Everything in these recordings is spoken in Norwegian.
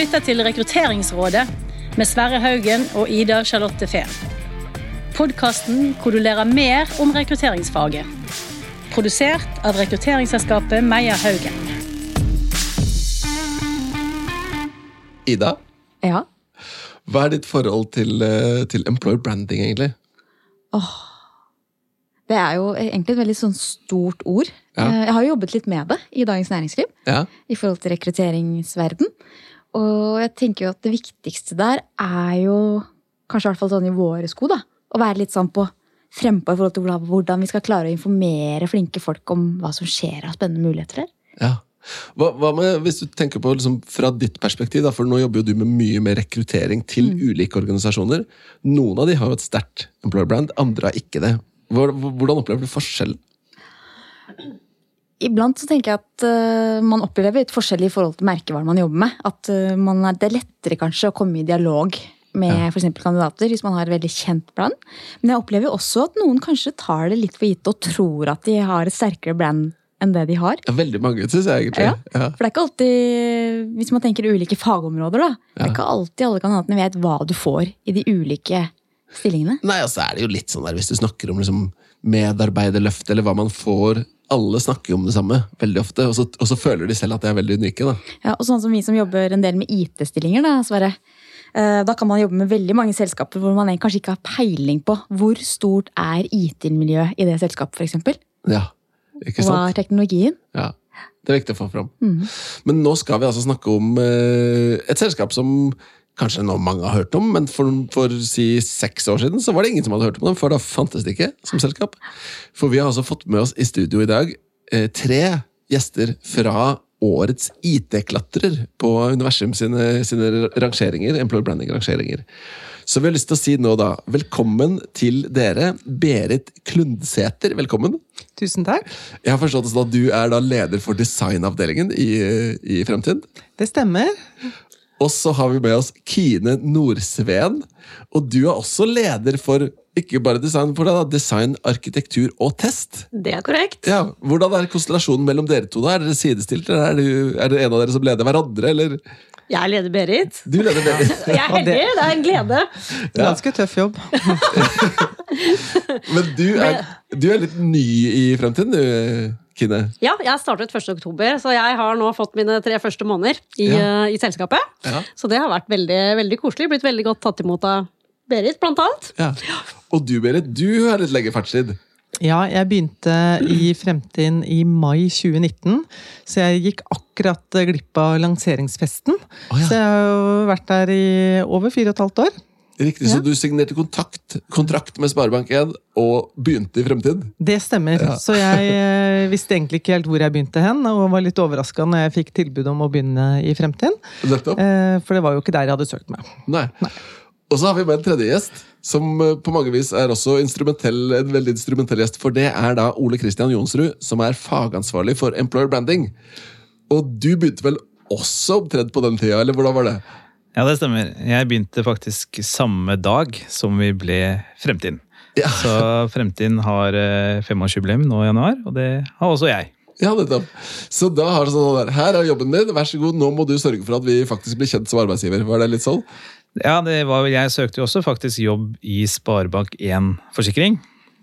lytter til Rekrutteringsrådet med Sverre Haugen og Ida Charlotte Fehn. Podkasten hvor du lærer mer om rekrutteringsfaget. Produsert av rekrutteringsselskapet Meyer Haugen. Ida, Ja. hva er ditt forhold til, eh, til employer branding, egentlig? Det er jo egentlig et veldig sånn stort ord. Ja. Eh, Jeg har jo jobbet litt med det i Dagens Næringsliv. Ja, I forhold til rekrutteringsverden. Og jeg tenker jo at det viktigste der er jo, kanskje i hvert fall sånn i våre sko, da, å være litt sånn på frempå i forhold til hvordan- vi skal klare å informere flinke folk om hva som skjer av spennende muligheter her. ja. Hva, hva med, hvis du tenker på liksom, fra ditt perspektiv, da, for nå jobber jo du med mye mer rekruttering til ulike organisasjoner. Noen av de har jo et sterkt employer brand, andre har ikke det. Hvordan opplever du forskjellen? Iblant så tenker jeg at uh, man opplever litt forskjell i forhold til merkevaren man jobber med. At uh, man er, det er lettere kanskje å komme i dialog med Ja. eksempel kandidater hvis man har et veldig kjent brand. Men jeg opplever også at noen kanskje tar det litt for gitt og tror at de har et sterkere brand enn det de har. Ja, veldig mange, syns jeg egentlig. Ja. Ja. For det er ikke alltid, hvis man tenker ulike fagområder, da. Det er ikke alltid alle kandidatene vet hva du får i de ulike stillingene. Nei, altså er det jo litt sånn der hvis du snakker om liksom medarbeiderløft, eller hva man får. Alle snakker om det samme veldig ofte, og så, og så føler de selv at de er veldig unike. da. Ja, og sånn som vi som jobber en del med IT-stillinger, da, Sverre. Eh, Da kan man jobbe med veldig mange selskaper hvor man kanskje ikke har peiling på hvor stort er IT-miljøet i det selskapet, f.eks. Ja, ikke Hva er teknologien? Ja, Det er viktig å få fram. Men nå skal vi altså snakke om eh, et selskap som kanskje nå mange har hørt om, men for, for si seks år siden så var det ingen som hadde hørt om dem, for da fantes det ikke som selskap. For vi har altså fått med oss i studio i dag eh, tre gjester fra årets IT-klatrer på Universum sine, sine rangeringer, Employer Branding-rangeringer. Så vi har lyst til å si nå da, velkommen til dere, Berit Klundsæter. Velkommen. Tusen takk. Jeg har forstått sånn at du er da leder for designavdelingen i, i Fremtiden. Det stemmer. Og så har vi med oss Kine Nordsveen. Og du er også leder for ikke bare design, for det da, design, arkitektur og test. Det er korrekt. Ja, Hvordan er konstellasjonen mellom dere to? da? Er dere sidestilt, eller er, du, er det en av dere som leder hverandre? eller? Jeg leder Berit. Du leder Berit. Jeg er heldig, det er en glede. Ganske tøff jobb. Men du er, du er litt ny i Fremtiden, du, Kine. Ja, jeg startet 1. oktober, så jeg har nå fått mine tre første måneder i, Ja. uh, i selskapet. Ja. Så det har vært veldig, veldig koselig. Blitt veldig godt tatt imot av Berit, blant annet. Ja. Og du, Berit, du har litt lengre fartstid. Ja, jeg begynte i Fremtiden i mai 2019, så jeg gikk akkurat glipp av lanseringsfesten. Oh, ja. Så jeg har jo vært der i over fire og et halvt år. Riktig, Så du signerte kontakt, kontrakt med Sparebank1 og begynte i Fremtiden? Det stemmer. Ja. Så jeg eh, visste egentlig ikke helt hvor jeg begynte hen, og var litt overraska når jeg fikk tilbud om å begynne i Fremtiden. Eh, For det var jo ikke der jeg hadde søkt meg. Nei. Og så har vi med en tredje gjest, som eh, på mange vis er også instrumentell, en veldig instrumentell gjest. For det er da Ole Kristian Jonsrud, som er fagansvarlig for Employer Branding. Og du begynte vel også opptredd på den tida, eller hvordan var det? Ja, det stemmer. Jeg begynte faktisk samme dag som vi ble Fremtiden. Ja, Så Fremtiden har eh, femårsjubileum nå i januar, og det har også jeg. ja nettopp. Så da har du sånn der, her er jobben din, vær så god, nå må du sørge for at vi faktisk blir kjent som arbeidsgiver. Var det litt sånn? Ja, det var, Jeg søkte jo også faktisk jobb i Sparebank1 Forsikring.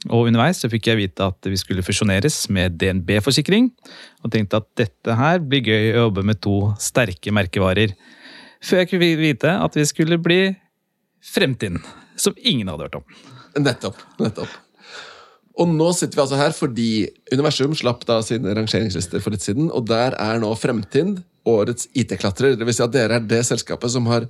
Og underveis så fikk jeg vite at vi skulle fusjoneres med DNB Forsikring. Og tenkte at dette her blir gøy å jobbe med to sterke merkevarer. Før jeg kunne vite at vi skulle bli Fremtiden. Som ingen hadde hørt om. Nettopp. nettopp. Og nå sitter vi altså her fordi Universum slapp da sine rangeringslister for litt siden, og der er nå Fremtind årets IT-klatrer. Vil si at dere er det selskapet som har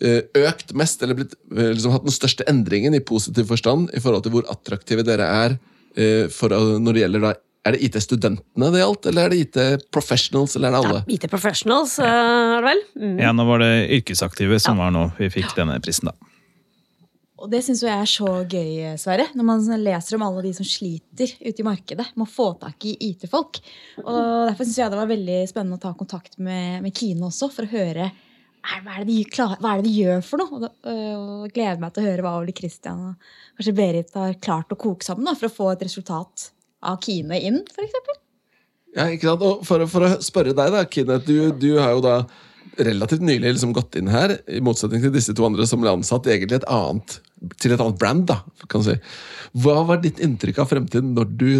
eh, økt mest, eller blitt, eh, liksom hatt den største endringen i positiv forstand i forhold til hvor attraktive dere er eh, for, når det gjelder da Er det IT-studentene det gjaldt, eller er det IT-professionals, eller er det alle? Ja, IT Professionals, eh, er det vel? Mm. Ja, nå var det yrkesaktive som var nå vi fikk denne prisen, da. Og det syns jeg er så gøy, Sverre, når man leser om alle de som sliter ute i markedet med å få tak i IT-folk. Og Derfor syns jeg det var veldig spennende å ta kontakt med, med Kine også, for å høre hva, er det de, klar, hva er det de gjør for noe. Og, da, øh, og gleder meg til å høre hva Ole Kristian og kanskje Berit har klart å koke sammen da, for å få et resultat av Kine inn, f.eks. Ja, ikke sant? Og for, for å spørre deg, da, Kine. Du, du har jo da relativt nylig liksom gått inn her, i motsetning til disse to andre som ble ansatt egentlig et annet, til et annet brand. da, kan si. Hva var ditt inntrykk av fremtiden når du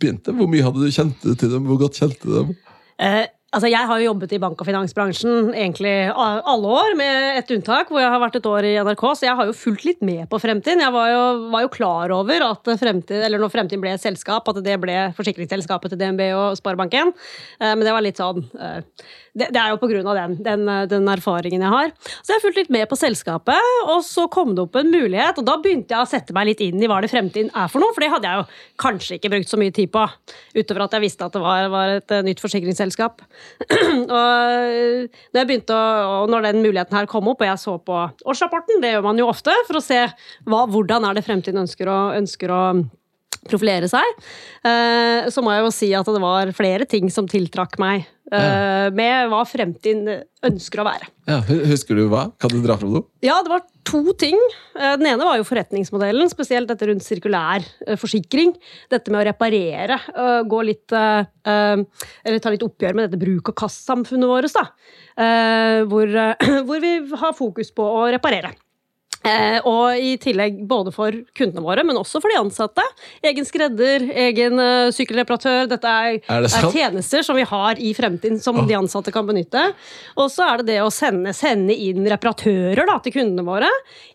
begynte? Hvor mye hadde du kjent til dem? Hvor godt kjente du dem? Eh, altså jeg har jo jobbet i bank- og finansbransjen egentlig alle år, med et unntak, hvor jeg har vært et år i NRK, så jeg har jo fulgt litt med på Fremtiden. Jeg var jo, var jo klar over at Fremtid, når Fremtiden ble et selskap, at det ble forsikringsselskapet til DNB og Sparebanken. Eh, men det var litt sånn eh, det, det er jo på grunn av den, den, eh, den erfaringen jeg har. Så jeg har fulgt litt med på selskapet, og så kom det opp en mulighet, og da begynte jeg å sette meg litt inn i hva det Fremtiden er for noe, for det hadde jeg jo kanskje ikke brukt så mye tid på, utover at jeg visste at det var, var et nytt forsikringsselskap. Og eh, når, jeg begynte å, og når den muligheten her kom opp, og jeg så på årsrapporten, det gjør man jo ofte, for å se hva, hvordan er det Fremtiden ønsker å, ønsker å profilere seg, eh, så må jeg jo si at det var flere ting som tiltrakk meg eh, med hva fremtiden ønsker å være. Ja, Husker du hva? Kan du dra fram noe? Ja, det var to ting. Eh, Den ene var jo forretningsmodellen, spesielt dette rundt sirkulær eh, forsikring. Dette med å reparere. Gå litt Eller ta litt oppgjør med dette bruk- og kastsamfunnet vårt, da. Hvor, hvor vi har fokus på å reparere. Eh, og i tillegg både for kundene våre, men også for de ansatte. Egen skredder, egen uh, sykkelreparatør. Dette er, Er det er, tjenester som vi har i fremtiden som de ansatte kan benytte. Og så er det det å sende, sende inn reparatører da, til kundene våre,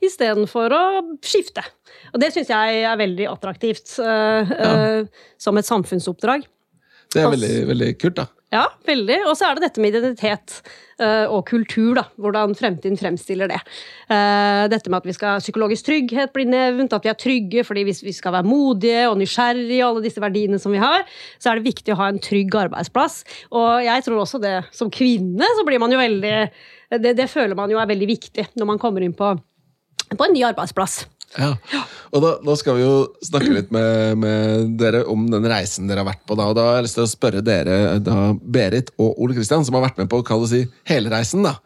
istedenfor å skifte. Og det syns jeg er veldig attraktivt uh, ja. uh, som et samfunnsoppdrag. Det er veldig, veldig kult, da. Ja, veldig. Og så er det dette med identitet eh, og kultur, da. Hvordan fremtiden fremstiller det. Eh, dette med at vi skal psykologisk trygghet bli nevnt, at vi er trygge fordi hvis vi skal være modige og nysgjerrige og alle disse verdiene som vi har, så er det viktig å ha en trygg arbeidsplass. Og jeg tror også det som kvinne, så blir man jo veldig Det, det føler man jo er veldig viktig når man kommer inn på, på en ny arbeidsplass. Ja. Og da, da, skal vi jo snakke litt med, med dere om den reisen dere har vært på. Da, og da har jeg lyst til å spørre dere, da, Berit og Ole Kristian, som har vært med på kall si, hele reisen. da.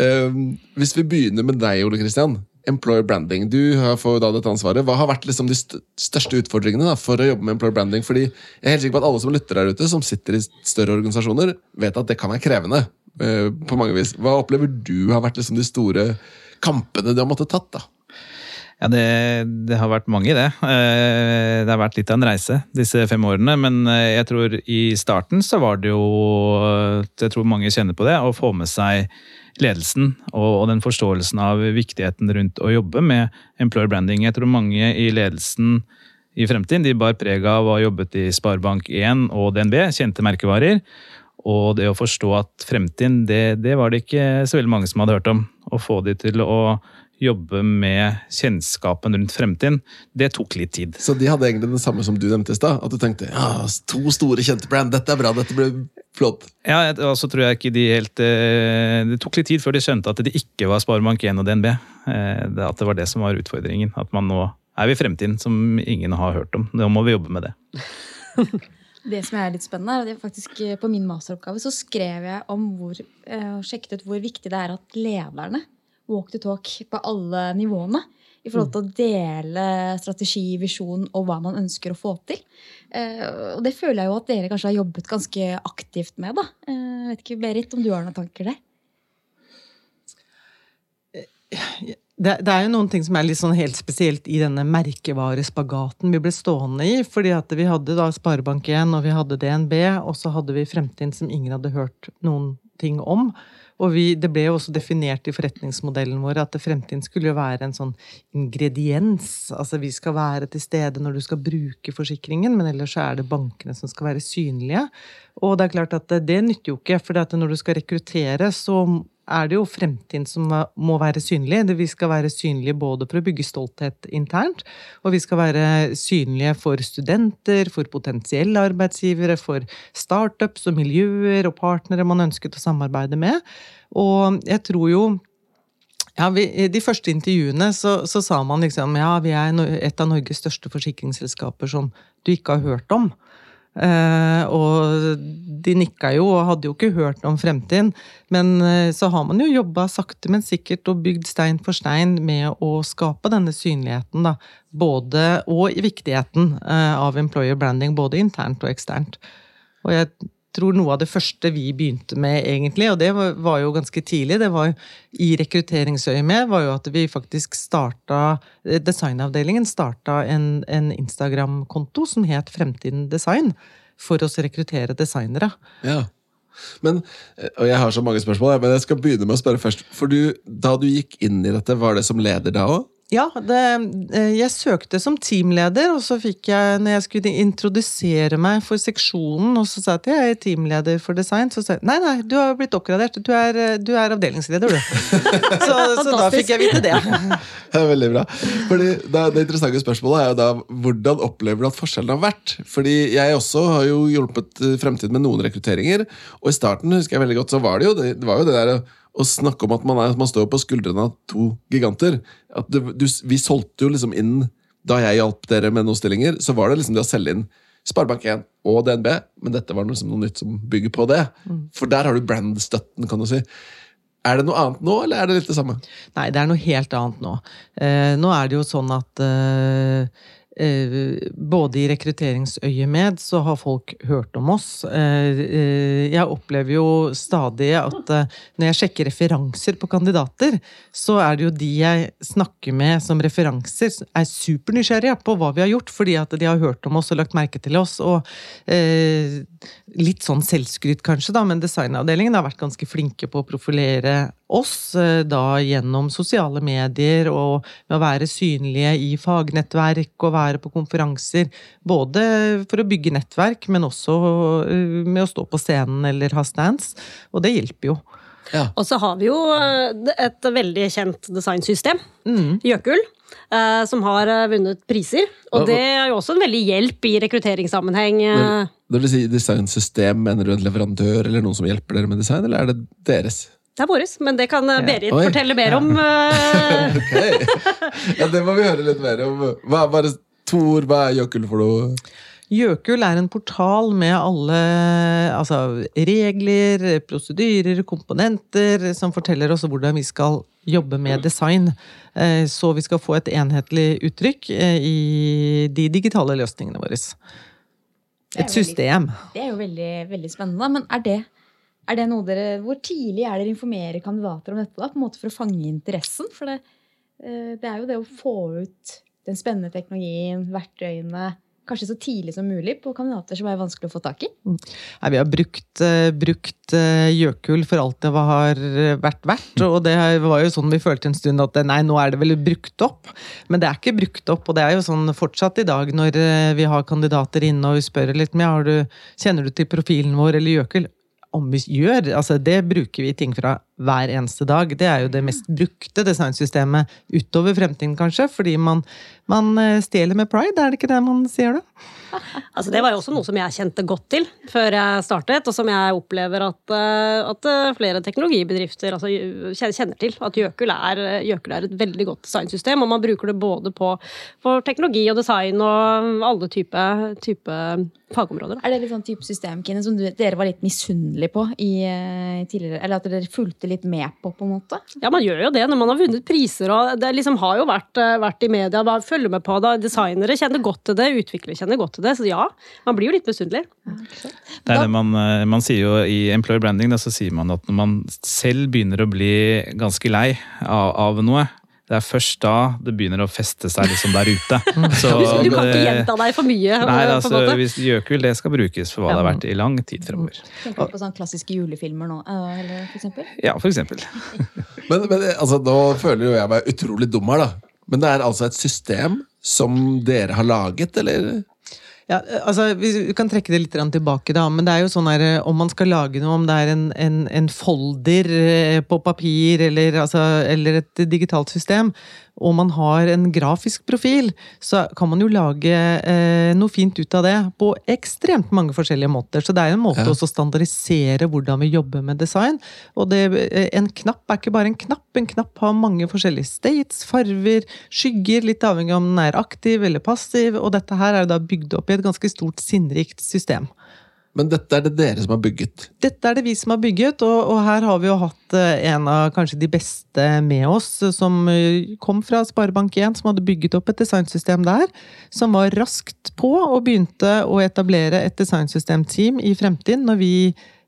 Ehm, hvis vi begynner med deg, Ole Kristian. Employer branding. Du har fått da dette ansvaret. Hva har vært liksom de største utfordringene da, for å jobbe med employer branding? Fordi jeg er helt sikker på at alle som lytter der ute, som sitter i større organisasjoner, vet at det kan være krevende. Uh, på mange vis. Hva opplever du har vært liksom de store kampene du har måttet tatt? da? Ja, det, det har vært mange, det. Eh, Det har vært litt av en reise disse fem årene. Men eh, jeg tror i starten så var det jo Jeg tror mange kjenner på det. Å få med seg ledelsen og, og den forståelsen av viktigheten rundt å jobbe med employer branding. Jeg tror mange i ledelsen i fremtiden de bar preg av å ha jobbet i Sparebank1 og DNB, kjente merkevarer. Og det å forstå at fremtiden, det, det var det ikke så veldig mange som hadde hørt om. Å få de til å jobbe med kjennskapen rundt fremtiden, det tok litt tid. Så de hadde egentlig det samme som du nevnte i stad? At du tenkte ja, to store kjente brand, dette er bra, dette blir flott. Ja, og så tror jeg ikke de helt eh, Det tok litt tid før de skjønte at det ikke var Sparebank1 og DNB. Eh, At det var det som var utfordringen. At man nå er vi i fremtiden som ingen har hørt om. Nå må vi jobbe med det. Det som er litt spennende, er at jeg faktisk eh, på min masteroppgave så skrev jeg om hvor, og sjekket ut hvor viktig det er at lederne walk the talk på alle nivåene. I forhold til å dele strategi, visjon og hva man ønsker å få til. Eh, Og det føler jeg jo at dere kanskje har jobbet ganske aktivt med. da. Eh, Jeg vet ikke, Berit, om du har noen tanker der? Det, det er jo noen ting som er litt sånn helt spesielt i denne merkevarespagaten vi ble stående i. fordi at vi hadde da Sparebank1 og vi hadde DNB, og så hadde vi Fremtiden som ingen hadde hørt noen ting om. Og vi, det ble jo også definert i forretningsmodellen vår at Fremtiden skulle jo være en sånn ingrediens. Altså vi skal være til stede når du skal bruke forsikringen, men ellers er det bankene som skal være synlige. Og det er klart at det nytter jo ikke, for når du skal rekruttere, så er det jo fremtiden som må være synlig. Vi skal være synlige både for å bygge stolthet internt, og vi skal være synlige for studenter, for potensielle arbeidsgivere, for startups og miljøer og partnere man ønsket å samarbeide med. Og jeg tror jo ja, vi, de første intervjuene så, så sa man liksom ja, vi er et av Norges største forsikringsselskaper som du ikke har hørt om. Eh, og de nikka jo og hadde jo ikke hørt om fremtiden. Men eh, så har man jo jobba sakte, men sikkert og bygd stein for stein med å skape denne synligheten. da, både, Og viktigheten eh, av employer branding, både internt og eksternt. Og jeg tror noe av det første vi begynte med, egentlig, og det var, jo ganske tidlig, det var i rekrutteringsøyemed, var jo at vi faktisk starta Designavdelingen starta en, en Instagram-konto som het Fremtiden Design, for å rekruttere designere. Ja. Men, eh, og jeg har så mange spørsmål, men jeg skal begynne med å spørre først. For du, Da du gikk inn i dette, var det som leder da òg? Ja, det, eh, jeg søkte som teamleder, og så fikk jeg, når jeg skulle introdusere meg for seksjonen, og så sa jeg at jeg er teamleder for design, så sa jeg nei, nei, du har blitt oppgradert, du er, du er avdelingsleder, du. så, så da fikk jeg vite det. Det er veldig bra. Fordi det, det interessante spørsmålet er jo da hvordan opplever du at forskjellen har vært? Fordi jeg også har jo hjulpet eh, Fremtiden med noen rekrutteringer, og i starten husker jeg veldig godt, så var det jo det, det, var jo det der å snakke om at man, er, man står på skuldrene av to giganter. At det, du, vi solgte jo liksom inn Da jeg hjalp dere med noen stillinger, så var det liksom det å selge inn Sparebank1 og DNB, men dette var liksom noe nytt som bygger på det. Mm. For der har du brandstøtten, kan du si. Er det noe annet nå, eller er det litt det samme? Nei, det er noe helt annet nå. Eh, nå er det jo sånn at Eh, både i rekrutteringsøyemed så har folk hørt om oss. Eh, eh, jeg opplever jo stadig at når jeg sjekker referanser på kandidater, så er det jo de jeg snakker med som referanser, er supernysgjerrige på hva vi har gjort, fordi at de har hørt om oss og lagt merke til oss. Og litt sånn selvskryt, kanskje, da, men designavdelingen har vært ganske flinke på å profilere oss eh, da gjennom sosiale medier og med å være synlige i fagnettverk og være på konferanser. Både for å bygge nettverk, men også eh, med å stå på scenen eller ha stands. Og det hjelper jo. Ja. Og så har vi jo eh, et veldig kjent designsystem, mm. Som har vunnet priser. Og det er jo også en veldig hjelp i rekrutteringssammenheng. Når du sier designsystem, mener du en leverandør eller noen som hjelper dere med design, eller er det deres? Det er våres, men det kan eh, Berit ja. fortelle mer om. Uh... ok, ja, Det må vi høre litt mer om. Hva, bare to ord, hva er Jøkul for noe? Jøkul er en portal med alle altså, regler, prosedyrer, komponenter, som forteller oss hvordan vi skal jobbe med design. Eh, så vi skal få et enhetlig uttrykk i de digitale løsningene våre. Et system. Det er jo veldig, veldig spennende. Men er det er det noe dere, Hvor tidlig er dere informerer kandidater om dette da, på en måte for å fange interessen? For det, eh, det er jo det å få ut den spennende teknologien, verktøyene, kanskje så tidlig som mulig på kandidater som er vanskelig å få tak i? Mm. Nei, vi har brukt, uh, brukt uh, for alt det har vært verdt. Og det var jo sånn vi følte en stund at nei, nå er det vel brukt opp. Men det er ikke brukt opp, og det er jo sånn fortsatt i dag når vi har kandidater inne og vi spør litt med, du, kjenner du til profilen vår eller Jøkul? Gjør. Altså, det bruker vi ting fra hver eneste dag. Det er jo det mest brukte designsystemet utover fremtiden, kanskje. Fordi man, man eh, stjeler med pride, er det ikke det man sier da? Altså, det var jo også noe som jeg kjente godt til før jeg startet, og som jeg opplever at, eh, at eh, flere teknologibedrifter altså, kjenner til. At Jøkul er, Jøkul er, et veldig godt designsystem, og man bruker det både på teknologi og design og alle typer type fagområder. Er det litt sånn type system Kine, som dere var litt misunnelige på i, tidligere? Eller at dere fulgte litt med på, på en måte? Ja, man gjør jo det når man har vunnet priser. og Det liksom har jo vært, eh, vært i media. Man følger med på det. Designere kjenner godt til det, utviklere kjenner godt til det. Så ja, man blir jo litt misunnelig. Ja, det er det man, eh, man, sier jo i employer branding, da, så sier man at når man selv begynner å bli ganske lei av, av noe, det er først da det begynner å feste seg liksom der ute. Så, du kan ikke gjenta deg for mye? Nei, altså, hvis Gjøkul det skal brukes for hva det har vært i lang tid fremover. Tenker du på sånne klassiske julefilmer nå, eh, eller for eksempel? Ja, for eksempel. men, men altså, nå føler jo jeg meg utrolig dum her, da. Men det er altså et system som dere har laget, eller? Ja, altså, Vi kan trekke det litt tilbake, da. Men det er jo sånn her, om man skal lage noe, om det er en, en, en folder eh, på papir eller, altså, eller, et digitalt system, og man har en grafisk profil, så kan man jo lage eh, noe fint ut av det på ekstremt mange forskjellige måter. Så det er en måte ja. å standardisere hvordan vi jobber med design. Og det, eh, en knapp er ikke bare en knapp. En knapp har mange forskjellige states, farver, skygger, litt avhengig av om den er aktiv eller passiv. Og dette her er da bygd opp i et ganske stort sinnrikt system. Men dette er det dere som har bygget. Dette er det vi som har bygget, og, og her har vi jo hatt eh, en av kanskje de beste med oss, eh, som eh, kom fra Sparebank1, som hadde bygget opp et designsystem der. Som var raskt på og begynte å etablere et designsystemteam i fremtiden, når vi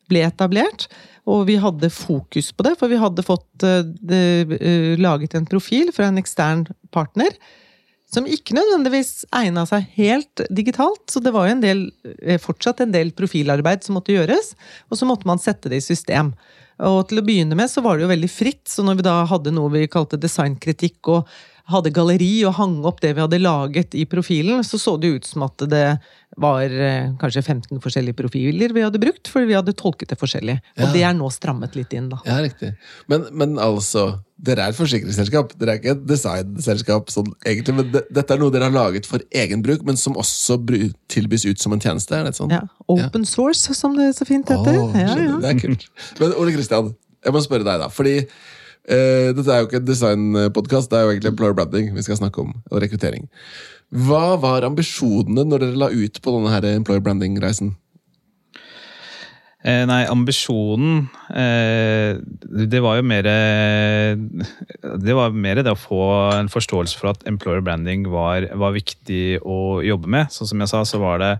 ble etablert. Og vi hadde fokus på det, for vi hadde fått uh, laget en profil fra en ekstern partner som ikke nødvendigvis egna seg helt digitalt. Så det var jo en del, eh, fortsatt en del profilarbeid som måtte gjøres, og så måtte man sette det i system. Og til å begynne med så var det jo veldig fritt, så når vi da hadde noe vi kalte designkritikk og hadde galleri og hang opp det vi hadde laget i profilen, så så det ut som at det var eh, kanskje 15 forskjellige profiler vi hadde brukt, fordi vi hadde tolket det forskjellig. Og Ja. det er nå strammet litt inn, da. Ja, riktig. Men, men altså, dere er et forsikringsselskap. Dere er ikke et designselskap. Sånn, egentlig, men det, dette er noe dere har laget for egen bruk, men som også tilbys ut som en tjeneste? er det sånn? Ja. Open source, som det så fint heter. Åh, ja, ja. Det er kult. Men Ole Kristian, jeg må spørre deg, da. Fordi uh, dette er jo ikke en designpodkast, det er jo egentlig employer branding vi skal snakke om, og rekruttering. Hva var ambisjonene når dere la ut på denne her employer branding-reisen? Eh, nei, ambisjonen eh, Det var jo mer Det var mer det å få en forståelse for at employer branding var, var viktig å jobbe med. Sånn som jeg sa, så var det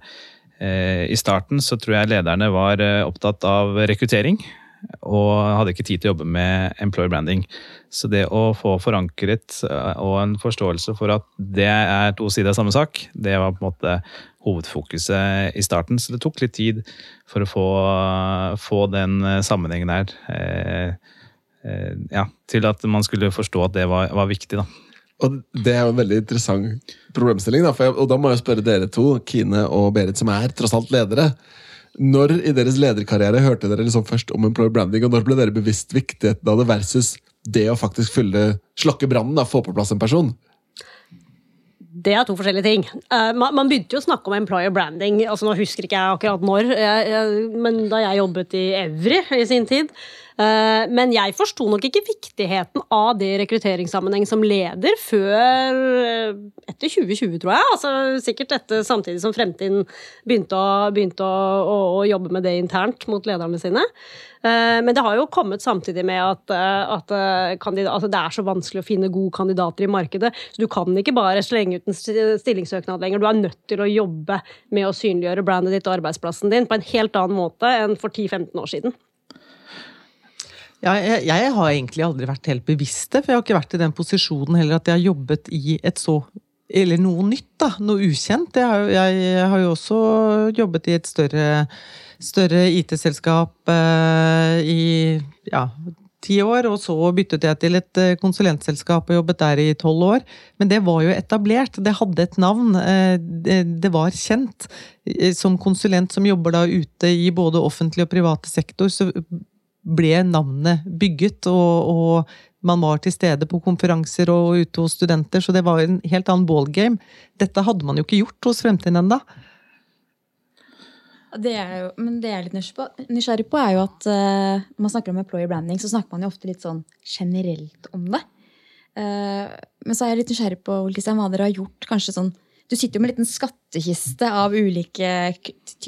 eh, I starten så tror jeg lederne var eh, opptatt av rekruttering. Og hadde ikke tid til å jobbe med employer branding. Så det å få forankret eh, og en forståelse for at det er to sider av samme sak, det var på en måte hovedfokuset i starten. Så det tok litt tid for å få, få den eh, sammenhengen der. Eh, eh, ja, til at man skulle forstå at det var, var viktig, da. Og Det er jo en veldig interessant problemstilling. Da, jeg, og da må jeg spørre dere to, Kine og Berit, som er tross alt ledere. Når i deres lederkarriere hørte dere liksom først om employer branding, og når ble dere bevisst viktigheten av det versus det å faktisk fylle, slokke brannen, få på plass en person? Det er to forskjellige ting. Eh, man, begynte jo å snakke om employer branding. altså Nå husker ikke jeg akkurat når, jeg, jeg, men da jeg jobbet i Evry i sin tid. Eh, men jeg forsto nok ikke viktigheten av det rekrutteringssammenheng som leder før eh, etter 2020, tror jeg. Altså Sikkert etter samtidig som Fremtiden begynte, å, begynte å, å, å jobbe med det internt mot lederne sine. Eh, Men det har jo kommet samtidig med at, at, eh, altså det er så vanskelig å finne gode kandidater i markedet. Så du kan ikke bare slenge ut en st- stillingssøknad lenger. Du er nødt til å jobbe med å synliggjøre brandet ditt og arbeidsplassen din på en helt annen måte enn for 10-15 år siden. Ja, jeg, jeg har egentlig aldri vært helt bevisst det, for jeg har ikke vært i den posisjonen heller at jeg har jobbet i et så Eller noe nytt, da. Noe ukjent. Jeg har, jeg, jeg har jo også jobbet i et større, større IT-selskap eh, i ja, ti år, og så byttet jeg til et eh, konsulentselskap og jobbet der i tolv år. Men det var jo etablert. Det hadde et navn. eh, Det, var kjent. Eh, Som konsulent som jobber da ute i både offentlig og private sektor, så ble navnet bygget, og, og man var til stede på konferanser og ute hos studenter, så det var en helt annen ballgame. Dette hadde man jo ikke gjort hos Fremtiden ennå. Det er jo, men det jeg er litt nysgjerrig på, er jo at uh, når man snakker om employer branding, så snakker man jo ofte litt sånn generelt om det. Uh, men så er jeg litt nysgjerrig på hva dere har gjort. kanskje sånn, Du sitter jo med en liten skattkiste av ulike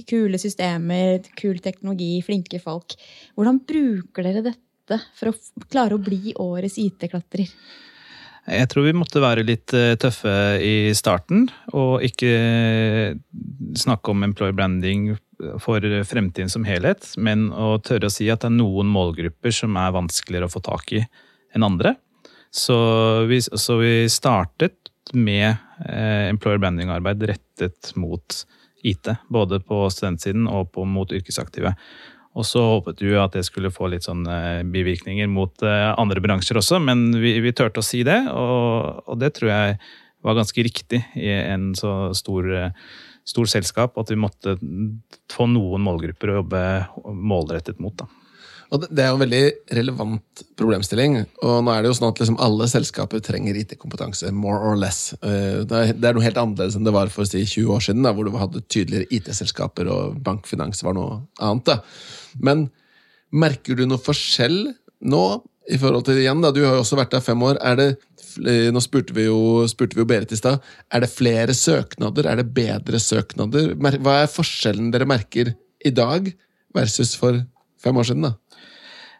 kule systemer, kul teknologi, flinke folk. Hvordan bruker dere dette for å klare å bli årets IT-klatrer? Jeg tror vi måtte være litt eh, tøffe i starten, og ikke snakke om employer branding for fremtiden som helhet, men å tørre å si at det er noen målgrupper som er vanskeligere å få tak i enn andre. Så vi, så vi startet med eh, employer branding-arbeid rettet mot IT, både på studentsiden og på, mot yrkesaktive. Og så håpet vi at det skulle få litt sånn eh, bivirkninger mot eh, andre bransjer også, men vi, vi turte å si det, og, og det tror jeg var ganske riktig i en så stor, eh, stor selskap, at vi måtte få noen målgrupper å jobbe målrettet mot. da. Og det, er jo en veldig relevant problemstilling. Og nå er det jo sånn at liksom alle selskaper trenger IT-kompetanse, more or less. Eh, Det er, noe helt annerledes enn det var for si, 20 år siden, da, hvor du hadde tydeligere IT-selskaper og bankfinans var noe annet. Da. Men merker du noe forskjell nå i forhold til igjen, da, Du har jo også vært der fem år. Er det, nå spurte vi jo, spurte vi jo Berit i stad. Er det flere søknader? Er det bedre søknader? Hva er forskjellen dere merker i dag versus for fem år siden? da?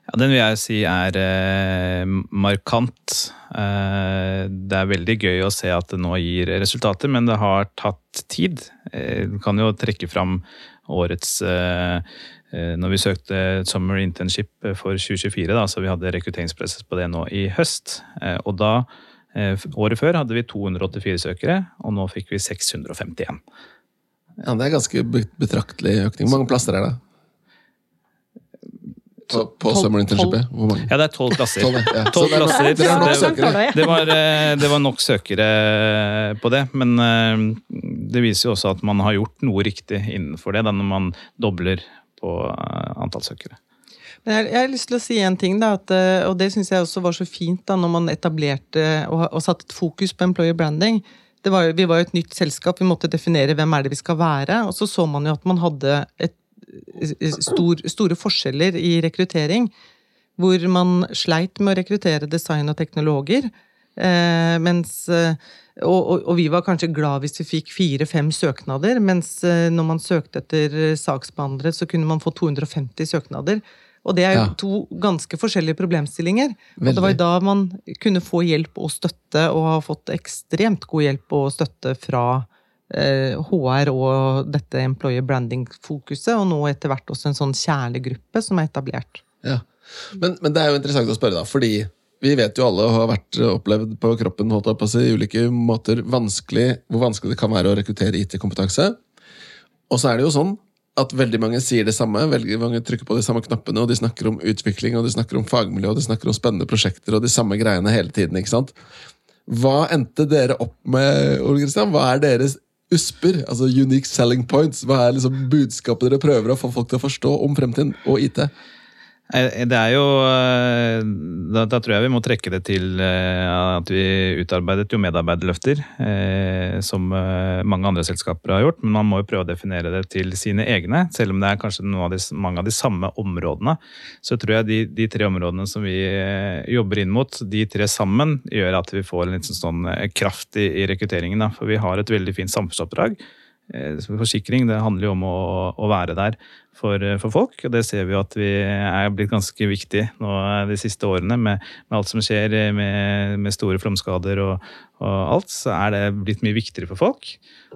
Ja, Den vil jeg si er eh, markant. Eh, det er veldig gøy å se at det nå gir resultater, men det har tatt tid. Eh, du kan jo trekke fram årets eh, eh, Når vi søkte Summer Internship for 2024, da, så vi hadde rekrutteringsprosess på det nå i høst. Eh, og da, året før, hadde vi 284 søkere, og nå fikk vi 651. Ja, Det er ganske betraktelig økning. Hvor mange plasser er det? På, på Summer Internshipet? Hvor mange? Ja, det er tolv klasser. Tolv, ja. Tolv Så det plasser. det Det- var, eh, det var nok søkere på det, men eh, det viser jo også at man har gjort noe riktig innenfor det, da når man dobler på eh, antall søkere. Men jeg, jeg har lyst til å si en ting, da, at, eh, og det syns jeg også var så fint da når man etablerte og, og satte et fokus på employer branding. Det var, vi var jo et nytt selskap, vi måtte definere hvem er det vi skal være. Og så så man jo at man hadde et, stor, store forskjeller i rekruttering. Hvor man sleit med å rekruttere design og teknologer. Eh, mens, eh, og, og, og vi var kanskje glad hvis vi fikk fire-fem søknader, mens eh, når man søkte etter eh, saksbehandlere, så kunne man få 250 søknader. Og det er jo Ja. to ganske forskjellige problemstillinger. Og det var jo da man kunne få hjelp og støtte, og har fått ekstremt god hjelp og støtte fra HR og dette employer branding-fokuset, og nå etter hvert også en sånn kjernegruppe som er etablert. Ja. Men, men det er jo interessant å spørre, da, fordi vi vet jo alle og har vært eh, opplevd på kroppen holdt opp, altså, i ulike måter vanskelig, hvor vanskelig det kan være å rekruttere IT-kompetanse. Og så er det jo sånn at veldig mange sier det samme, veldig mange trykker på de samme knappene, og de snakker om utvikling, og de snakker om fagmiljø, og de snakker om spennende prosjekter, og de samme greiene hele tiden. ikke sant? Hva endte dere opp med, Ole Kristian? Hva er deres USPer, altså unique selling points? Hva er liksom budskapet dere prøver å få folk til å forstå om fremtiden og IT? Eh, Det er jo eh, da, da tror jeg vi må trekke det til eh, at vi utarbeidet jo medarbeiderløfter, som mange andre selskaper har gjort. Men man må jo prøve å definere det til sine egne, selv om det er kanskje av de, mange av de samme områdene. Så tror jeg de, de tre områdene som vi jobber inn mot, de tre sammen, gjør at vi får en litt sånn eh, kraft i, i rekrutteringen. Da. For vi har et veldig fint samfunnsoppdrag. Forsikring det handler jo om å, å være der for, eh, for folk, og det ser vi jo at vi er blitt ganske viktig nå de siste årene med, med alt som skjer eh, med, med store flomskader og, og alt, så er det blitt mye viktigere for folk.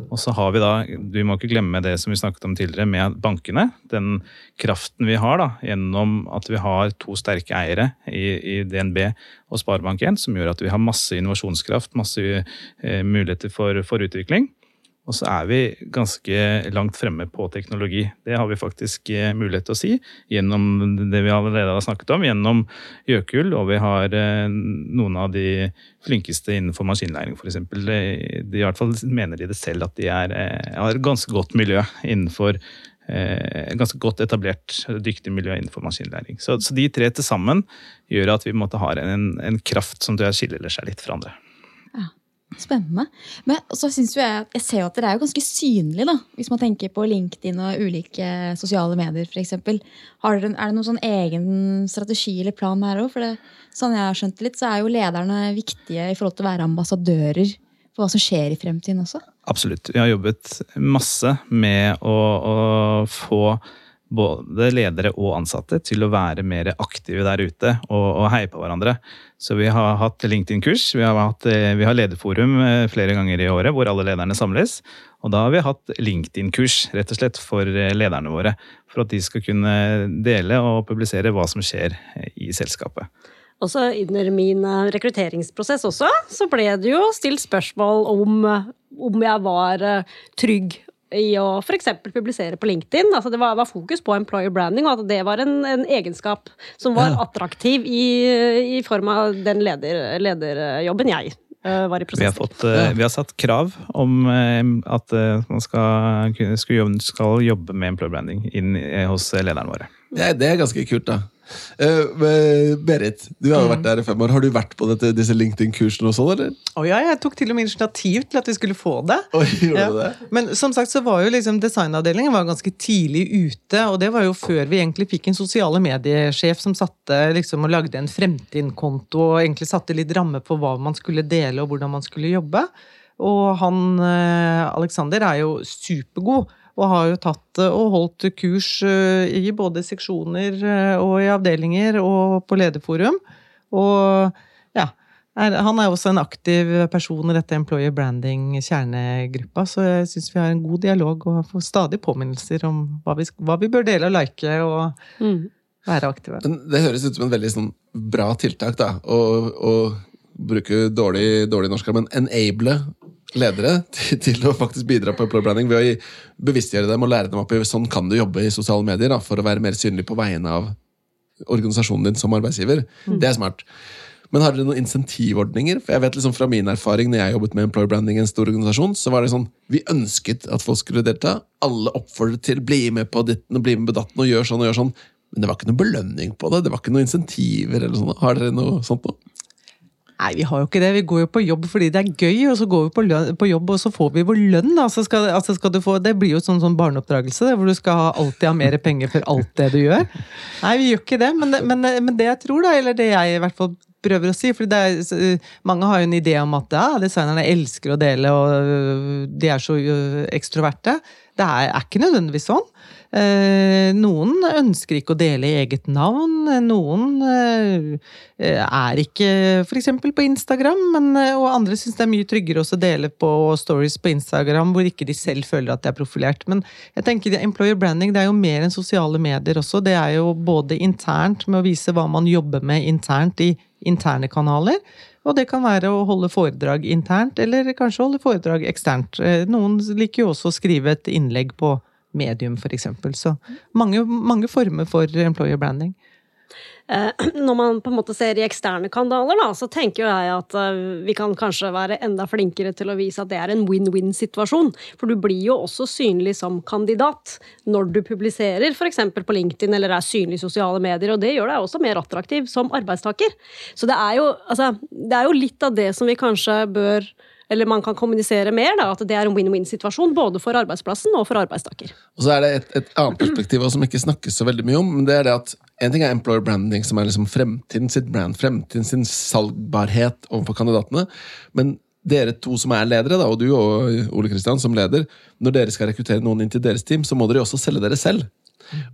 Og så har vi da, vi må ikke glemme det som vi snakket om tidligere med bankene, den kraften vi har da, gjennom at vi har to sterke eiere i, i DNB og Sparebank1, som gjør at vi har masse innovasjonskraft, masse eh, muligheter for, for utvikling. Og så er vi ganske langt fremme på teknologi. Det har vi faktisk eh, mulighet til å si gjennom det vi allerede har snakket om, gjennom Gjøkul, og vi har eh, noen av de flinkeste innenfor maskinlæring, f.eks. De, i hvert fall mener de det selv at de er, eh, har ganske godt miljø innenfor ganske godt etablert, dyktig miljø innenfor maskinlæring. Så, så de tre til sammen gjør at vi måtte ha en, en kraft som skiller seg litt fra andre. Spennende. Men så synes jeg, jeg ser jo at dere er jo ganske synlige, da. Hvis man tenker på LinkedIn og ulike sosiale medier, f.eks. Er det noen sånn egen strategi eller plan her òg? For det, sånn jeg har skjønt det litt, så er jo lederne viktige i forhold til å være ambassadører for hva som skjer i fremtiden også. Absolutt. Vi har jobbet masse med å, å få både ledere og ansatte til å være mer aktive der ute og, og heie på hverandre. Så vi har hatt LinkedIn-kurs, vi, eh, vi har lederforum eh, flere ganger i året hvor alle lederne samles. Og da har vi hatt LinkedIn-kurs rett og slett for eh, lederne våre. For at de skal kunne dele og publisere hva som skjer i selskapet. Og så under min rekrutteringsprosess også, så ble det jo stilt spørsmål om, om jeg var trygg i å f.eks. publisere på LinkedIn. Altså det var, var fokus på employer branding, og at det var en, en egenskap som var Ja. attraktiv i, i form av den leder, lederjobben jeg eh, var i Vi har, prosessen. fått, eh, vi har satt krav om eh, at man skal, skal, jobbe, skal jobbe med employer branding inn hos lederne våre. Det er, det er ganske kult, da. Eh, Berit, du har jo vært der i fem år. Har du vært på dette, disse LinkedIn-kursene og sånn, eller? Oh, ja, jeg tok til og med initiativ til at vi skulle få det. Oh, gjorde Ja. det? Men som sagt så var jo liksom designavdelingen var ganske tidlig ute, og det var jo før vi egentlig fikk en sosiale mediesjef som satte liksom og lagde en Fremtind-konto og egentlig satte litt ramme på hva man skulle dele og hvordan man skulle jobbe. Og han eh, Alexander er jo supergod. Og har jo tatt eh, og holdt kurs eh, i både seksjoner eh, og i avdelinger og på lederforum. Og ja, er, han er også en aktiv person i dette Employer Branding-kjernegruppa, så jeg syns vi har en god dialog og får stadig påminnelser om hva vi, hva vi bør dele og like og Mm. være aktive. Men det høres ut som en veldig sånn bra tiltak, da. Å bruke dårlig, dårlig norsk, men enable ledere til, til å faktisk bidra på employer branding ved å bevisstgjøre dem og lære dem opp i sånn kan du jobbe i sosiale medier da, for å være mer synlig på vegne av organisasjonen din som arbeidsgiver. Det er smart. Men har dere noen insentivordninger? For jeg vet liksom Fra min erfaring når jeg jobbet med employer branding i en stor organisasjon, så var det sånn vi ønsket at folk skulle delta. Alle oppfordret til bli med på ditten og bli med på datten og gjør sånn og gjør sånn. Men det var ikke noe belønning på det. Det var ikke noen insentiver. eller sånn. Har dere noe sånt nå? Nei, vi har jo ikke det. Vi går jo på jobb fordi det er gøy, og så går vi på, løn, på jobb, og så får vi vår lønn. Altså skal, altså skal få, det blir jo sånn, sånn barneoppdragelse, det, hvor du skal alltid ha mer penger for alt det du gjør. Nei, vi gjør ikke det, men, men, men det jeg tror, da, eller det jeg i hvert fall prøver å si, for mange har jo en idé om at ja, designerne elsker å dele, og øh, de er så øh, ekstroverte. Det er, er ikke nødvendigvis sånn. Eh, noen ønsker ikke å dele eget navn. Noen eh, er ikke f.eks. på Instagram, men, eh, og andre syns det er mye tryggere å dele på stories på Instagram hvor ikke de selv føler at de er profilert. Men jeg tenker employer branding det er jo mer enn sosiale medier også. Det er jo både internt med å vise hva man jobber med internt i interne kanaler. Og det kan være å holde foredrag internt, eller kanskje holde foredrag eksternt. Eh, Noen liker jo også å skrive et innlegg på medium, f.eks. Så mange, mange former for employer branding. Eh, Når man på en måte ser i eksterne kanaler, da, så tenker jeg at eh, vi kan kanskje være enda flinkere til å vise at det er en win-win-situasjon. For du blir jo også synlig som kandidat når du publiserer f.eks. på LinkedIn eller er synlig i sosiale medier, og det gjør deg også mer attraktiv som arbeidstaker. Så det er jo, altså, det er jo litt av det som vi kanskje bør eller man kan kommunisere mer, da, at det er en win-win-situasjon både for arbeidsplassen og for arbeidstaker. Og så er det et, et annet perspektiv som ikke snakkes så veldig mye om. men det er det at En ting er employer branding, som er liksom fremtiden sitt brand, fremtiden sin salgbarhet overfor kandidatene. Men dere to som er ledere, da, og du og Ole Kristian som leder, når dere skal rekruttere noen inn til deres team, så må dere også selge dere selv.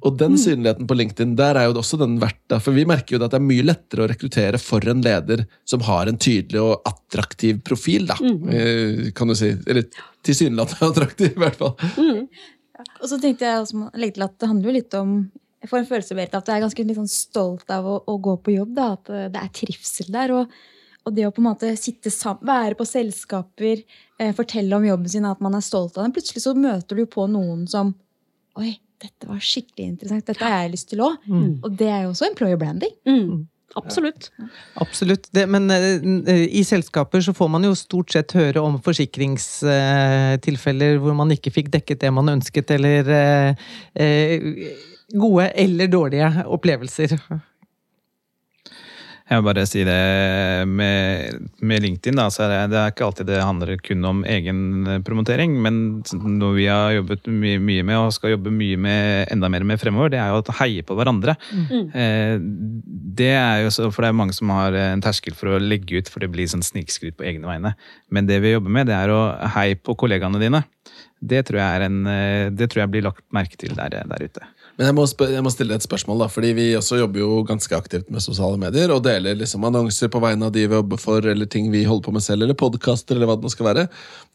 Og den synligheten på LinkedIn, der er jo også den verdt da, For vi merker jo at det er mye lettere å rekruttere for en leder som har en tydelig og attraktiv profil, da. Mm. Kan du si. Eller tilsynelatende attraktiv, i hvert fall. Og så tenkte jeg også, legge til at det handler jo litt om Jeg får en følelse Berit, at du er ganske litt sånn stolt av å, å gå på jobb. Da, at eh, det er trivsel der. Og, og det å på en måte sitte sammen, være på selskaper, eh, fortelle om jobben sin, at man er stolt av den. Plutselig så møter du jo på noen som Oi, dette var skikkelig interessant. Dette har jeg lyst til òg. Og det er jo også employer branding. Mm, absolutt. Absolutt. Det, men uh, i selskaper så får man jo stort sett høre om forsikringstilfeller hvor man ikke fikk dekket det man ønsket, eller uh, eh, gode eller dårlige opplevelser. Jeg vil bare si det med, med LinkedIn, da, så er det, det er ikke alltid det handler kun om egen promotering. Men noe vi har jobbet mye, mye med, og skal jobbe mye med enda mer med fremover, det er jo å heie på hverandre. Eh, det er jo så, for det er mange som har en terskel for å legge ut, for det blir sånn snikskryt på egne vegne. Men det vi jobber med, det er å heie på kollegaene dine. Det tror jeg, er en, eh, det tror jeg blir lagt merke til der, der ute. Men jeg må, jeg må stille et spørsmål, da, fordi vi også jobber jo ganske aktivt med sosiale medier og deler liksom annonser på vegne av de vi jobber for, eller ting vi holder på med selv, eller podkaster, eller hva det nå skal være.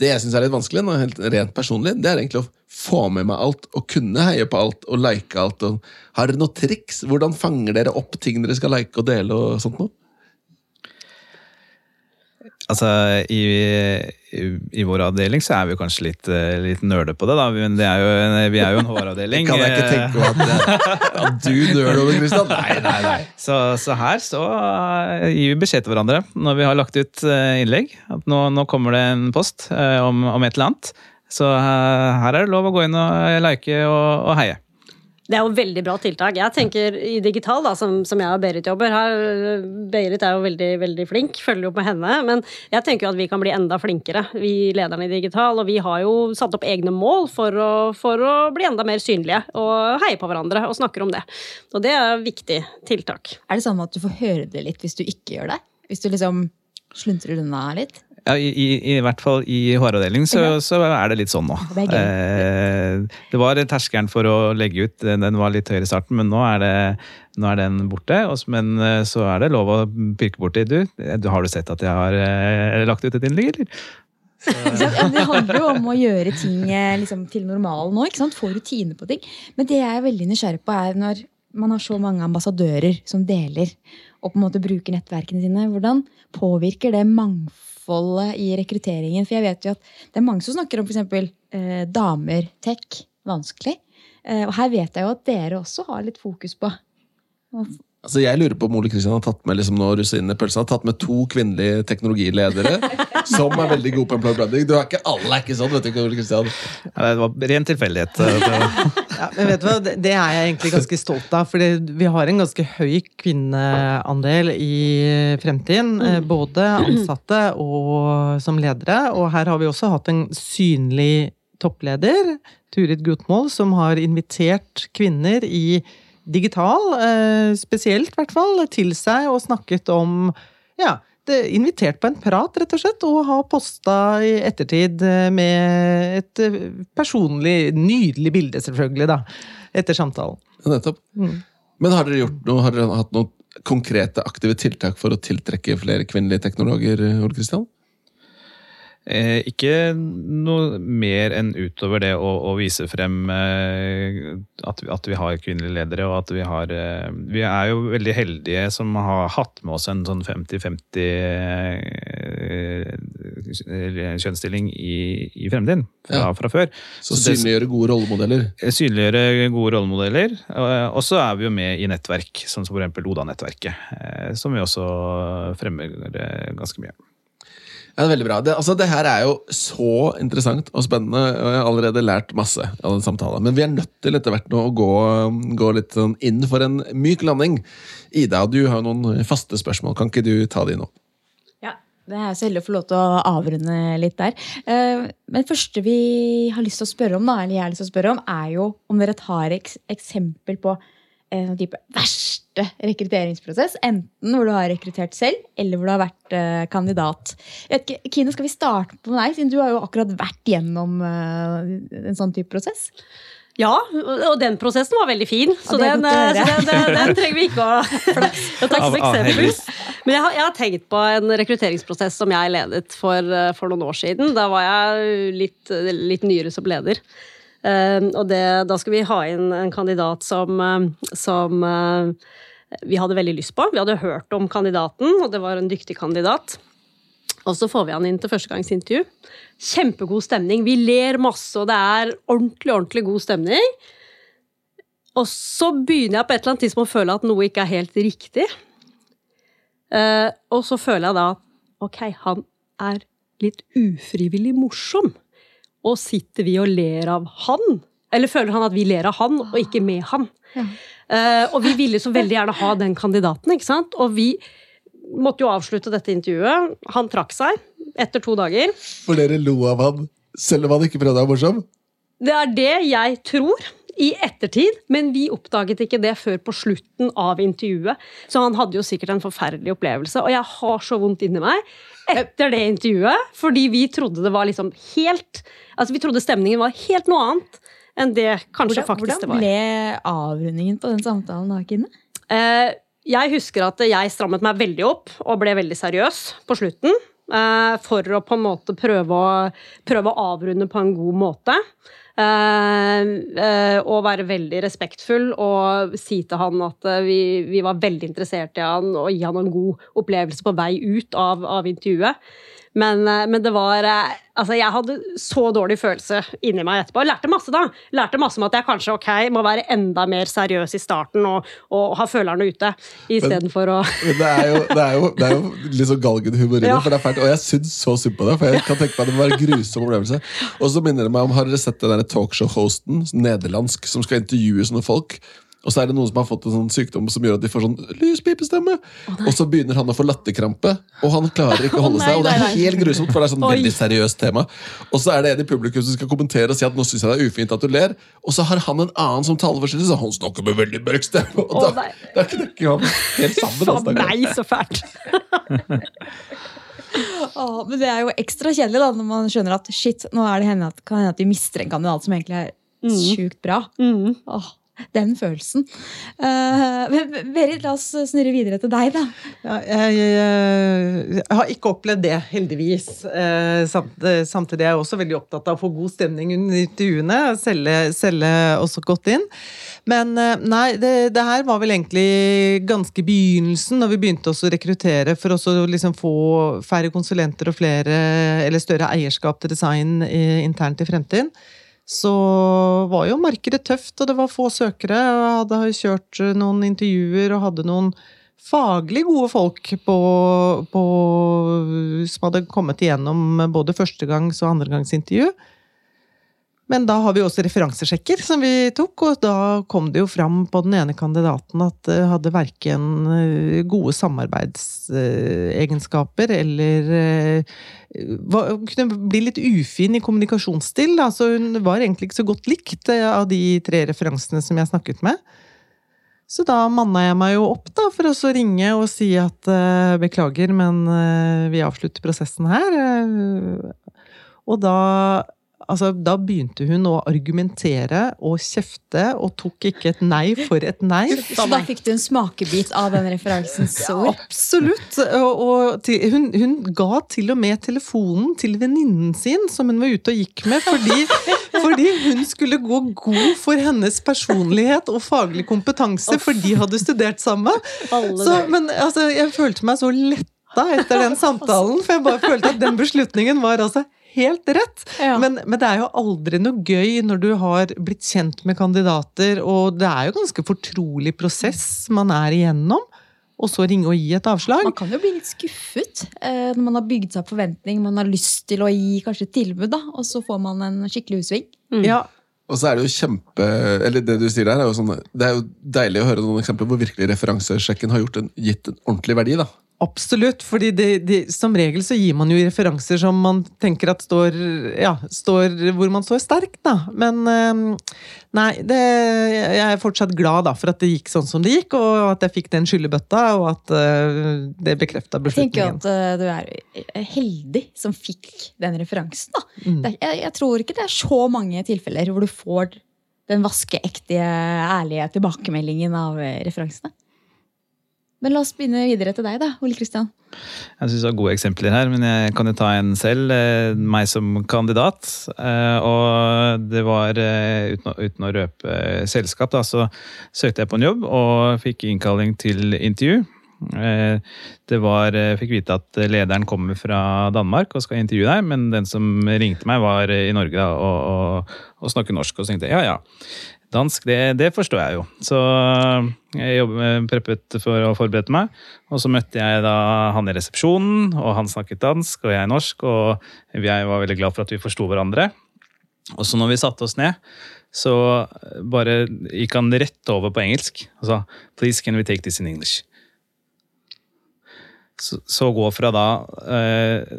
Det jeg syns er litt vanskelig, nå, helt rent personlig, det er egentlig å få med meg alt, og kunne heie på alt, og like alt. Og... Har dere noen triks? Hvordan fanger dere opp ting dere skal like og dele og sånt noe? Altså, i, i, I vår avdeling så er vi kanskje litt, eh, litt nerde på det, da. Men det er jo, vi er jo en HR-avdeling. Kan jeg ikke tenke meg at, at du nøler over, Kristian? Nei, nei, nei. Så, så her så eh, gir vi beskjed til hverandre når vi har lagt ut eh, innlegg. At nå, nå kommer det en post eh, om, om et eller annet. Så eh, her er det lov å gå inn og like og, og heie. Det er jo veldig bra tiltak. Jeg tenker i digital, da, som, som jeg og Berit jobber her Berit er jo veldig veldig flink, følger jo med henne. Men jeg tenker jo at vi kan bli enda flinkere, vi lederne i digital. Og vi har jo satt opp egne mål for å, for å bli enda mer synlige og heie på hverandre og snakker om det. Og det er viktig tiltak. Er det sånn at du får høre det litt hvis du ikke gjør det? Hvis du liksom sluntrer unna litt? Ja, i, i, I hvert fall i HR-avdelingen så, så er det litt sånn nå. Det. Eh, det var terskelen for å legge ut, den den var litt høyere i starten, men nå er, det, nå er den borte. Men eh, så er det lov å pirke borti. Du, du, har du sett at jeg har eh, lagt ut et innlegg, eller? Ja, Det handler jo om å gjøre ting eh, liksom, til normalen nå. ikke sant? Få rutine på ting. Men det jeg er veldig nysgjerrig på, er når man har så mange ambassadører som deler og på en måte bruker nettverkene sine. Hvordan påvirker det mangfoldet i rekrutteringen? For jeg vet jo at det er mange som snakker om f.eks. Eh, damer, tech, vanskelig. Eh, og her vet jeg jo at dere også har litt fokus på. Altså, jeg lurer på om Ole Kristian har tatt med liksom nå rusinene i pølsa, har tatt med to kvinnelige teknologiledere som er veldig gode på employer branding. Du er ikke, alle er ikke sånn, vet du ikke, Ole Kristian. Ja, det var ren tilfeldighet. Ja, men vet du hva, det, er jeg egentlig ganske stolt av. For vi har en ganske høy kvinneandel i fremtiden. eh, Både ansatte og som ledere. Og her har vi også hatt en synlig toppleder, Turid Gutmål, som har invitert kvinner i digital, eh, spesielt i hvert fall, til seg og snakket om ja, det, invitert på en prat, rett og slett, og har posta i ettertid eh, med et eh, personlig, nydelig bilde, selvfølgelig, da. Etter samtalen. Ja, Nettopp. Mm. Men har dere, gjort noe, har dere hatt noen konkrete aktive tiltak for å tiltrekke flere kvinnelige teknologer, Ole Kristian? Eh, ikke noe mer enn utover det å, å vise frem eh, at, vi, at vi har kvinnelige ledere, og at vi har eh, Vi er jo veldig heldige som har hatt med oss en sånn 50-50 eh, kjønnsstilling i, i fremtiden fra, Ja. fra før. Så Så synliggjøre gode rollemodeller. Synliggjøre gode rollemodeller. Og så er vi jo med i nettverk, sånn som f.eks. Oda-nettverket, eh, som vi også fremmer eh, ganske mye. Ja, det veldig bra. Det, altså, det her er jo så interessant og spennende, og jeg har allerede lært masse av den samtalen. Men vi er nødt til etter hvert nå å gå, gå litt sånn inn for en myk landing. Ida, du har jo noen faste spørsmål. Kan ikke du ta de nå? Ja, det er så heldig å få lov til å avrunde litt der. Eh, Men det første vi har lyst til å spørre om, da, eller jeg har lyst til å spørre om, er jo om dere tar et eksempel på en type verste rekrutteringsprosess. Enten hvor du har rekruttert selv, eller hvor du har vært eh, kandidat. Jeg vet ikke, Kine, skal vi starte på deg, siden du har jo akkurat vært gjennom eh, en sånn type prosess? Ja, og den prosessen var veldig fin. Så det den, eh, så den, den, den trenger vi ikke å, takke ta som eksempel. Men jeg har, jeg har tenkt på en rekrutteringsprosess som jeg ledet for, for noen år siden. Da var jeg litt, litt nyere som leder. Eh, og det, da skal vi ha inn en kandidat som, eh, som eh, vi hadde veldig lyst på. Vi hadde hørt om kandidaten, og det var en dyktig kandidat. Og så får vi han inn til førstegangsintervju. Kjempegod stemning. Vi ler masse, og det er ordentlig, ordentlig god stemning. Og så begynner jeg på et eller annet tidspunkt å føle at noe ikke er helt riktig. Eh, og så føler jeg da ok, han er litt ufrivillig morsom. Og sitter vi og ler av han? Eller føler han at vi ler av han, og ikke med han? Eh, og vi ville så veldig gjerne ha den kandidaten, ikke sant? Og vi måtte jo avslutte dette intervjuet. Han trakk seg etter to dager. For dere lo av han, selv om han ikke prøvde å være morsom? Det er det jeg tror i ettertid, men vi oppdaget ikke det før på slutten av intervjuet. Så han hadde jo sikkert en forferdelig opplevelse, og jeg har så vondt inni meg etter det intervjuet, fordi vi trodde det var liksom helt Altså, vi trodde stemningen var helt noe annet enn det kanskje faktisk det var. Hvordan ble avrundingen på den samtalen da, Kine? Eh, jeg husker at jeg strammet meg veldig opp og ble veldig seriøs på slutten. eh, For å på en måte prøve å, prøve å avrunde på en god måte. Eh, eh, og være veldig respektfull og si til han at eh, vi, vi var veldig interessert i han og gi han en god opplevelse på vei ut av, av intervjuet. Men, eh, men det var eh, Altså, jeg hadde så dårlig følelse inni meg etterpå. Jeg lærte masse, da. Lærte masse om at jeg kanskje ok, må være enda mer seriøs i starten og, og ha følerne ute, istedenfor å Men det er jo, det er jo, det er jo litt sånn galgenhumor i det, Ja. for det er fælt. Og jeg syns så synd på det, for jeg kan tenke meg at det må være en grusom opplevelse. Og så minner det meg om, Har dere sett den talkshow-hosten, nederlandsk, som skal intervjue sånne folk? Og så er det noen som har fått en sånn sykdom som gjør at de får sånn lyspipestemme. og så begynner han å få latterkrampe, og han klarer ikke å holde oh, nei, seg. Og det er nei. helt grusomt, for det er sånn Oi. veldig seriøst tema. Og så er det en i publikum som skal kommentere og si at nå syns jeg det er ufint at du ler. Og så har han en annen som taler for seg, så han snakker med veldig mørk stemme. Og Å, da, nei. da knekker han helt sammen. Faen altså. meg, så fælt! Åh, men det er jo ekstra kjedelig da, når man skjønner at shit, nå er det henne at, kan hende at vi mister en kandidat som egentlig er sjukt bra. Mm. Åh, den følelsen. Uh, Berit, la oss snurre videre til deg, da. Ja, jeg, jeg, jeg har ikke opplevd det, heldigvis. Uh, samt, eh, samtidig er jeg også veldig opptatt av å få god stemning under intervjuene. Selge, selge også godt inn. Men uh, nei, det, det her var vel egentlig ganske begynnelsen, når vi begynte å rekruttere for å liksom få færre konsulenter og flere, eller større eierskap til design i, internt i fremtiden så var jo markedet tøft, og det var få søkere. Jeg hadde kjørt noen intervjuer og hadde noen faglig gode folk på, på, som hadde kommet igjennom både førstegangs- og andregangsintervju. Men da har vi også referansesjekker som vi tok, og da kom det jo fram på den ene kandidaten at det hadde verken eh, gode samarbeidsegenskaper eller hun var, kunne bli litt ufin i kommunikasjonsstil. Altså hun var egentlig ikke så godt likt eh, av de tre referansene som jeg snakket med. Så da manna jeg meg jo opp da, for å ringe og si at beklager, men vi avslutter prosessen her. Og da Altså, da begynte hun å argumentere og kjefte, og tok ikke et nei for et nei. Så da fikk du en smakebit av den referansens ord? Absolutt! Og, og til, hun, hun, ga til og med telefonen til venninnen sin, som hun var ute og gikk med, fordi, fordi hun skulle gå god for hennes personlighet og faglig kompetanse, for de hadde studert sammen. Så, men altså, jeg følte meg så letta etter den samtalen, for jeg bare følte at den beslutningen var altså helt rett. Ja. Men, men, det er jo aldri noe gøy når du har blitt kjent med kandidater, og det er jo ganske fortrolig prosess man er igjennom. Og så ringe og gi et avslag. Man kan jo bli litt skuffet eh, når man har bygd seg opp forventning, man har lyst til å gi kanskje et tilbud, da, og så får man en skikkelig U-sving. Mm. Ja, Og så er det jo kjempe Eller det du sier der, er jo sånn Det er jo deilig å høre noen eksempler hvor virkelig referansesjekken har gjort en, gitt en ordentlig verdi. da. Absolutt, fordi det, som regel så gir man jo referanser som man tenker at står, ja, står hvor man står sterkt, da. Men eh, nei, det, jeg er fortsatt glad da, for at det gikk sånn som det gikk, og at jeg fikk den skyllebøtta, og at uh, det bekrefta Jeg tenker at uh, du er heldig som fikk den referansen. da. Mm. Jeg, jeg tror ikke det er så mange tilfeller hvor du får den vaskeektige, ærlige tilbakemeldingen av eh, referansene. Men la oss begynne videre til deg, da, Ole Kristian. Jeg syns du har gode eksempler her, men jeg kan jo ta en selv. eh, Meg som kandidat. Eh, Og det var, eh, uten å, uten å røpe selskap, da, så søkte jeg på en jobb og fikk innkalling til intervju. Det var, jeg fikk vite at lederen kommer fra Danmark og skal intervjue deg, men den som ringte meg, var i Norge da, og, og, og snakker norsk. Og så tenkte jeg ja, ja. Dansk, det, det forstår jeg jo. Så jeg jobbet, preppet for å forberede meg. Og så møtte jeg da han i resepsjonen, og han snakket dansk, og jeg norsk. Og jeg var veldig glad for at vi forsto hverandre. Og så når vi satte oss ned, så bare gikk han rett over på engelsk og sa Please, can we take this in English? Så, så gå fra da eh,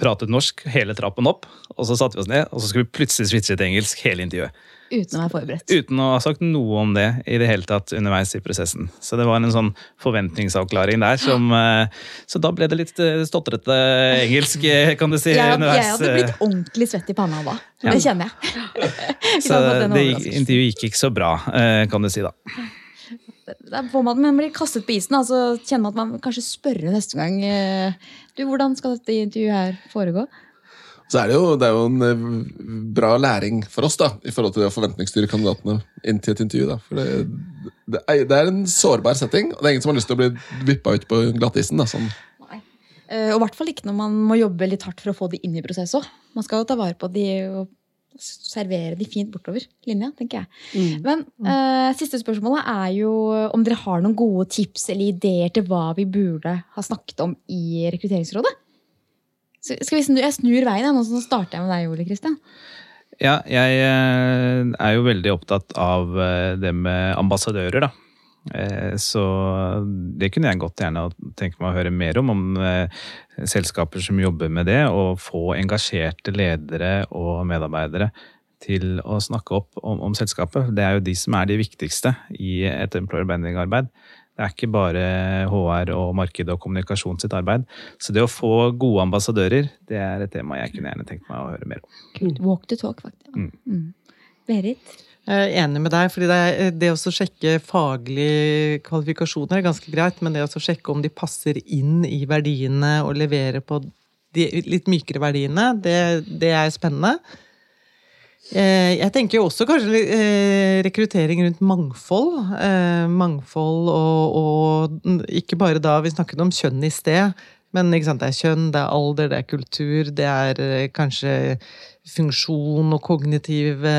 pratet norsk hele trappen opp, og så satte vi oss ned, og så skulle vi plutselig switche til engelsk hele intervjuet. Uten å være forberedt. Uten å ha sagt noe om det i det hele tatt underveis i prosessen. Så det var en sånn forventningsavklaring der som eh, Så da ble det litt eh, stotrete engelsk, eh, kan du si, Jeg, underveis. jeg hadde blitt ordentlig svett i panna da. Ja. Det kjenner jeg. Så det gikk, intervjuet gikk ikke så bra, kan du si da. Der får man, man blir kastet på isen, altså så kjenner man at man kanskje spørre neste gang. Du, Hvordan skal dette intervjuet her foregå? Så er det, jo, det er jo en eh, bra læring for oss da, i forhold til det å forventningsstyre kandidatene inn til et intervju. da. For det, det, er, det er en sårbar setting, og det er ingen som har lyst til å bli vippa ut på glattisen. da, sånn. Eh, Og i hvert fall ikke når man må jobbe litt hardt for å få de inn i prosess òg. Man skal jo ta vare på de og servere de fint bortover linja, tenker jeg. Men uh, siste spørsmålet er jo om dere har noen gode tips eller ideer til hva vi burde ha snakket om i Rekrutteringsrådet? Skal vi snu, jeg snur veien, jeg, nå så starter jeg med deg, Ole Kristian. Ja, jeg eh, er jo veldig opptatt av eh, det med ambassadører, da. Eh, Så det kunne jeg godt gjerne tenke meg å høre mer om, om selskaper som jobber med det, og få engasjerte ledere og medarbeidere til å snakke opp om, om selskapet. Det er jo de som er de viktigste i et employer branding-arbeid. Det er ikke bare HR og marked og kommunikasjon sitt arbeid. Så det å få gode ambassadører, det er et tema jeg kunne gjerne tenkt meg å høre mer om. Kult. Walk the talk, faktisk. Mm. Mm. Berit? Jeg er enig med deg, fordi det, det å sjekke faglige kvalifikasjoner er ganske greit, men det å sjekke om de passer inn i verdiene og levere på de litt mykere verdiene, det, det er spennende. Eh, jeg tenker jo også kanskje eh, rekruttering rundt mangfold. Eh, mangfold og, og ikke bare da vi snakket om kjønn i sted, men det er kjønn, det er alder, det er kultur, det er kanskje funksjon og kognitive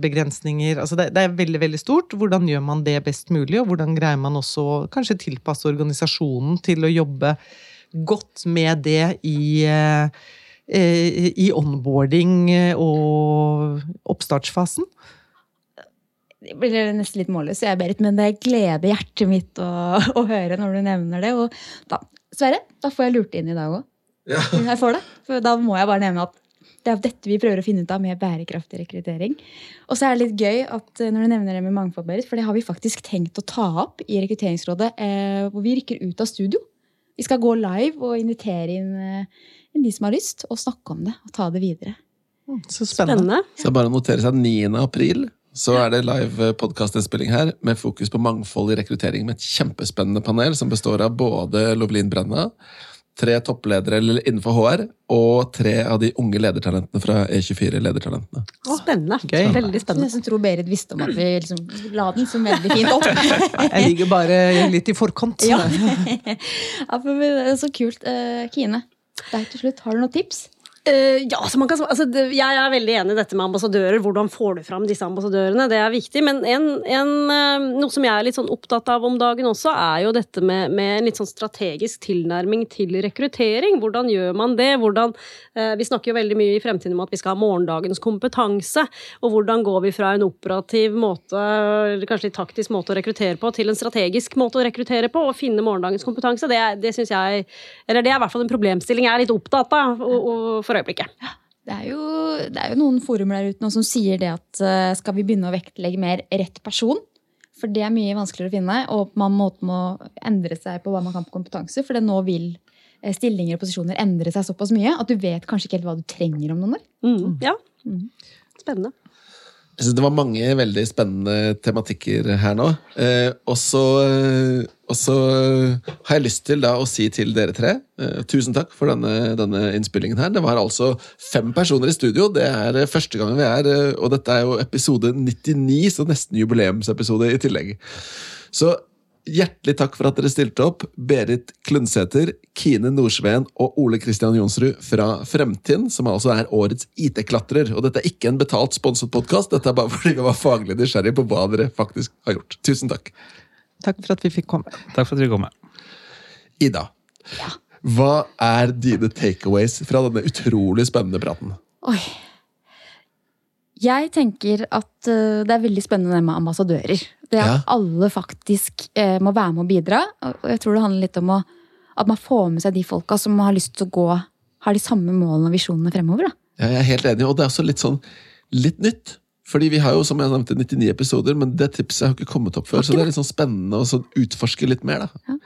begrensninger. Altså det, det, er veldig veldig stort. Hvordan gjør man det best mulig, og hvordan greier man også kanskje tilpasse organisasjonen til å jobbe godt med det i Eh, i onboarding og oppstartsfasen? Det blir nesten litt målløs, jeg, Berit, men det gleder hjertet mitt å, å, høre når du nevner det. Og da, Sverre, da får jeg lurt inn i dag òg. Ja. Jeg får det. For da må jeg bare nevne at det er dette vi prøver å finne ut av med bærekraftig rekruttering. Og så er det litt gøy at eh, når du nevner det med mangfold, Berit, for det har vi faktisk tenkt å ta opp i Rekrutteringsrådet, eh, hvor vi rykker ut av studio. Vi skal gå live og invitere inn eh, de som har lyst, å snakke om det og ta det videre. Mm, så spennende. spennende. Så bare notere seg 9. april så er det live podkastinnspilling her med fokus på mangfold i rekruttering med et kjempespennende panel som består av både Lovelin Brenna, tre toppledere innenfor HR og tre av de unge ledertalentene fra E24 Ledertalentene. Spennende. Gøy. Veldig spennende. Jeg tror Berit visste om at vi liksom la den så veldig fint opp. Jeg ligger bare litt i forkant. Ja. ja, det er så kult. Eh, Kine, deg til slutt, har du noen tips? Uh, ja, kan, altså, Jeg er veldig enig i dette med ambassadører. Hvordan får du fram disse ambassadørene? Det er viktig. Men en, en, uh, noe som jeg er litt sånn opptatt av om dagen også, er jo dette med, med en litt sånn strategisk tilnærming til rekruttering. Hvordan gjør man det? Hvordan, uh, vi snakker jo veldig mye i fremtiden om at vi skal ha morgendagens kompetanse. Og hvordan går vi fra en operativ måte, eller kanskje litt taktisk måte å rekruttere på, til en strategisk måte å rekruttere på, og finne morgendagens kompetanse? Det, det jeg Eller det er i hvert fall en problemstilling jeg er litt opptatt av. Og, og for øyeblikket. Det er, jo, det er jo noen forumer der ute nå som sier det at uh, skal vi begynne å vektlegge mer rett person? For det er mye vanskeligere å finne, og man må, må endre seg på hva man kan på kompetanse. For det nå vil eh, stillinger og posisjoner endre seg såpass mye at du vet kanskje ikke helt hva du trenger om noen år. Mm. Ja. Mm. Spennende. Jeg synes Det var mange veldig spennende tematikker her nå. Eh, og så eh, har jeg lyst til da å si til dere tre eh, tusen takk for denne, denne, innspillingen her. Det var altså fem personer i studio. Det er eh, første gangen vi er, eh, og dette er jo episode 99, så nesten jubileumsepisode i tillegg. Så Hjertelig takk for at dere stilte opp, Berit Klundsæter, Kine Nordsveen og Ole Kristian Jonsrud fra Fremtiden, som altså er årets IT-klatrer. Og dette er ikke en betalt sponset podkast, dette er bare fordi vi var faglig nysgjerrige på hva dere faktisk har gjort. Tusen takk. Takk for at vi fikk komme. Takk for at vi kom. Ida, hva er dine takeaways fra denne utrolig spennende praten? Oi, jeg tenker at uh, det er veldig spennende med ambassadører. Det at ja. alle faktisk uh, må være med og bidra. Og jeg tror det handler litt om å, at man får med seg de folka som har lyst til å gå har de samme målene og visjonene fremover. Da. Ja, jeg er helt enig, og det er også litt sånn litt nytt. Fordi vi har jo som jeg nevnte 99 episoder, men det tipset har ikke kommet opp før. Så det er litt sånn spennende å utforske litt mer. da. Ja.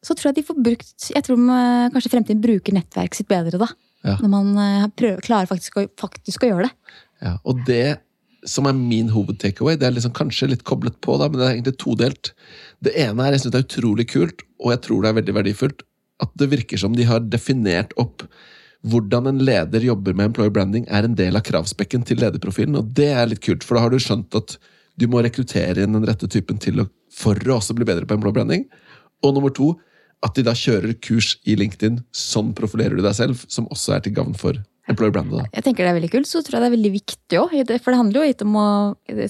Så tror jeg de får brukt Jeg tror man, kanskje fremtiden bruker nettverket sitt bedre da. Ja. Når man prøver, klarer faktisk å, faktisk å gjøre det. Ja, og det som er min hovedtakeaway, det er liksom kanskje litt koblet på, da, men det er egentlig todelt. Det ene er jeg synes det er utrolig kult, og jeg tror det er veldig verdifullt, at det virker som de har definert opp hvordan en leder jobber med employer branding, er en del av kravspekken til lederprofilen. Og det er litt kult, for da har du skjønt at du må rekruttere inn den rette typen til å, for å også bli bedre på employer branding. Og nummer to, at de da kjører kurs i LinkedIn. Sånn profilerer du deg selv, som også er til gavn for. Jeg tenker det er veldig kult, så tror jeg det er veldig viktig òg. For det handler jo litt om å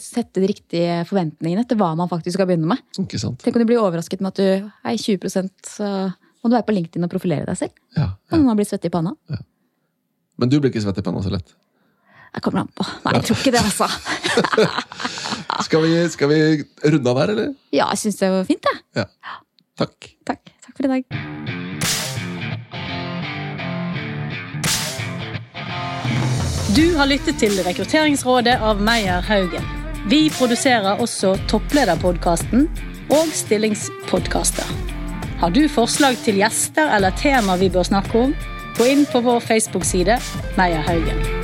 sette de riktige forventningene til hva man faktisk skal begynne med. Ikke. Tenk om du blir overrasket med at du er 20 så må du være på LinkedIn og profilere deg selv. Ja, ja. Og man blir svett i panna. Ja. Men du blir ikke svett i panna så lett? Jeg kommer an på. Nei, jeg tror ikke det, altså. skal, vi, skal, vi, runde av der, eller? Ja, jeg syns det var fint, jeg. Ja. Takk. Takk. Takk for i dag. Du har lyttet til Rekrutteringsrådet av Meyer Haugen. Vi produserer også Topplederpodkasten og stillingspodkaster. Har du forslag til gjester eller tema vi bør snakke om, gå inn på vår Facebook-side Meyer Haugen.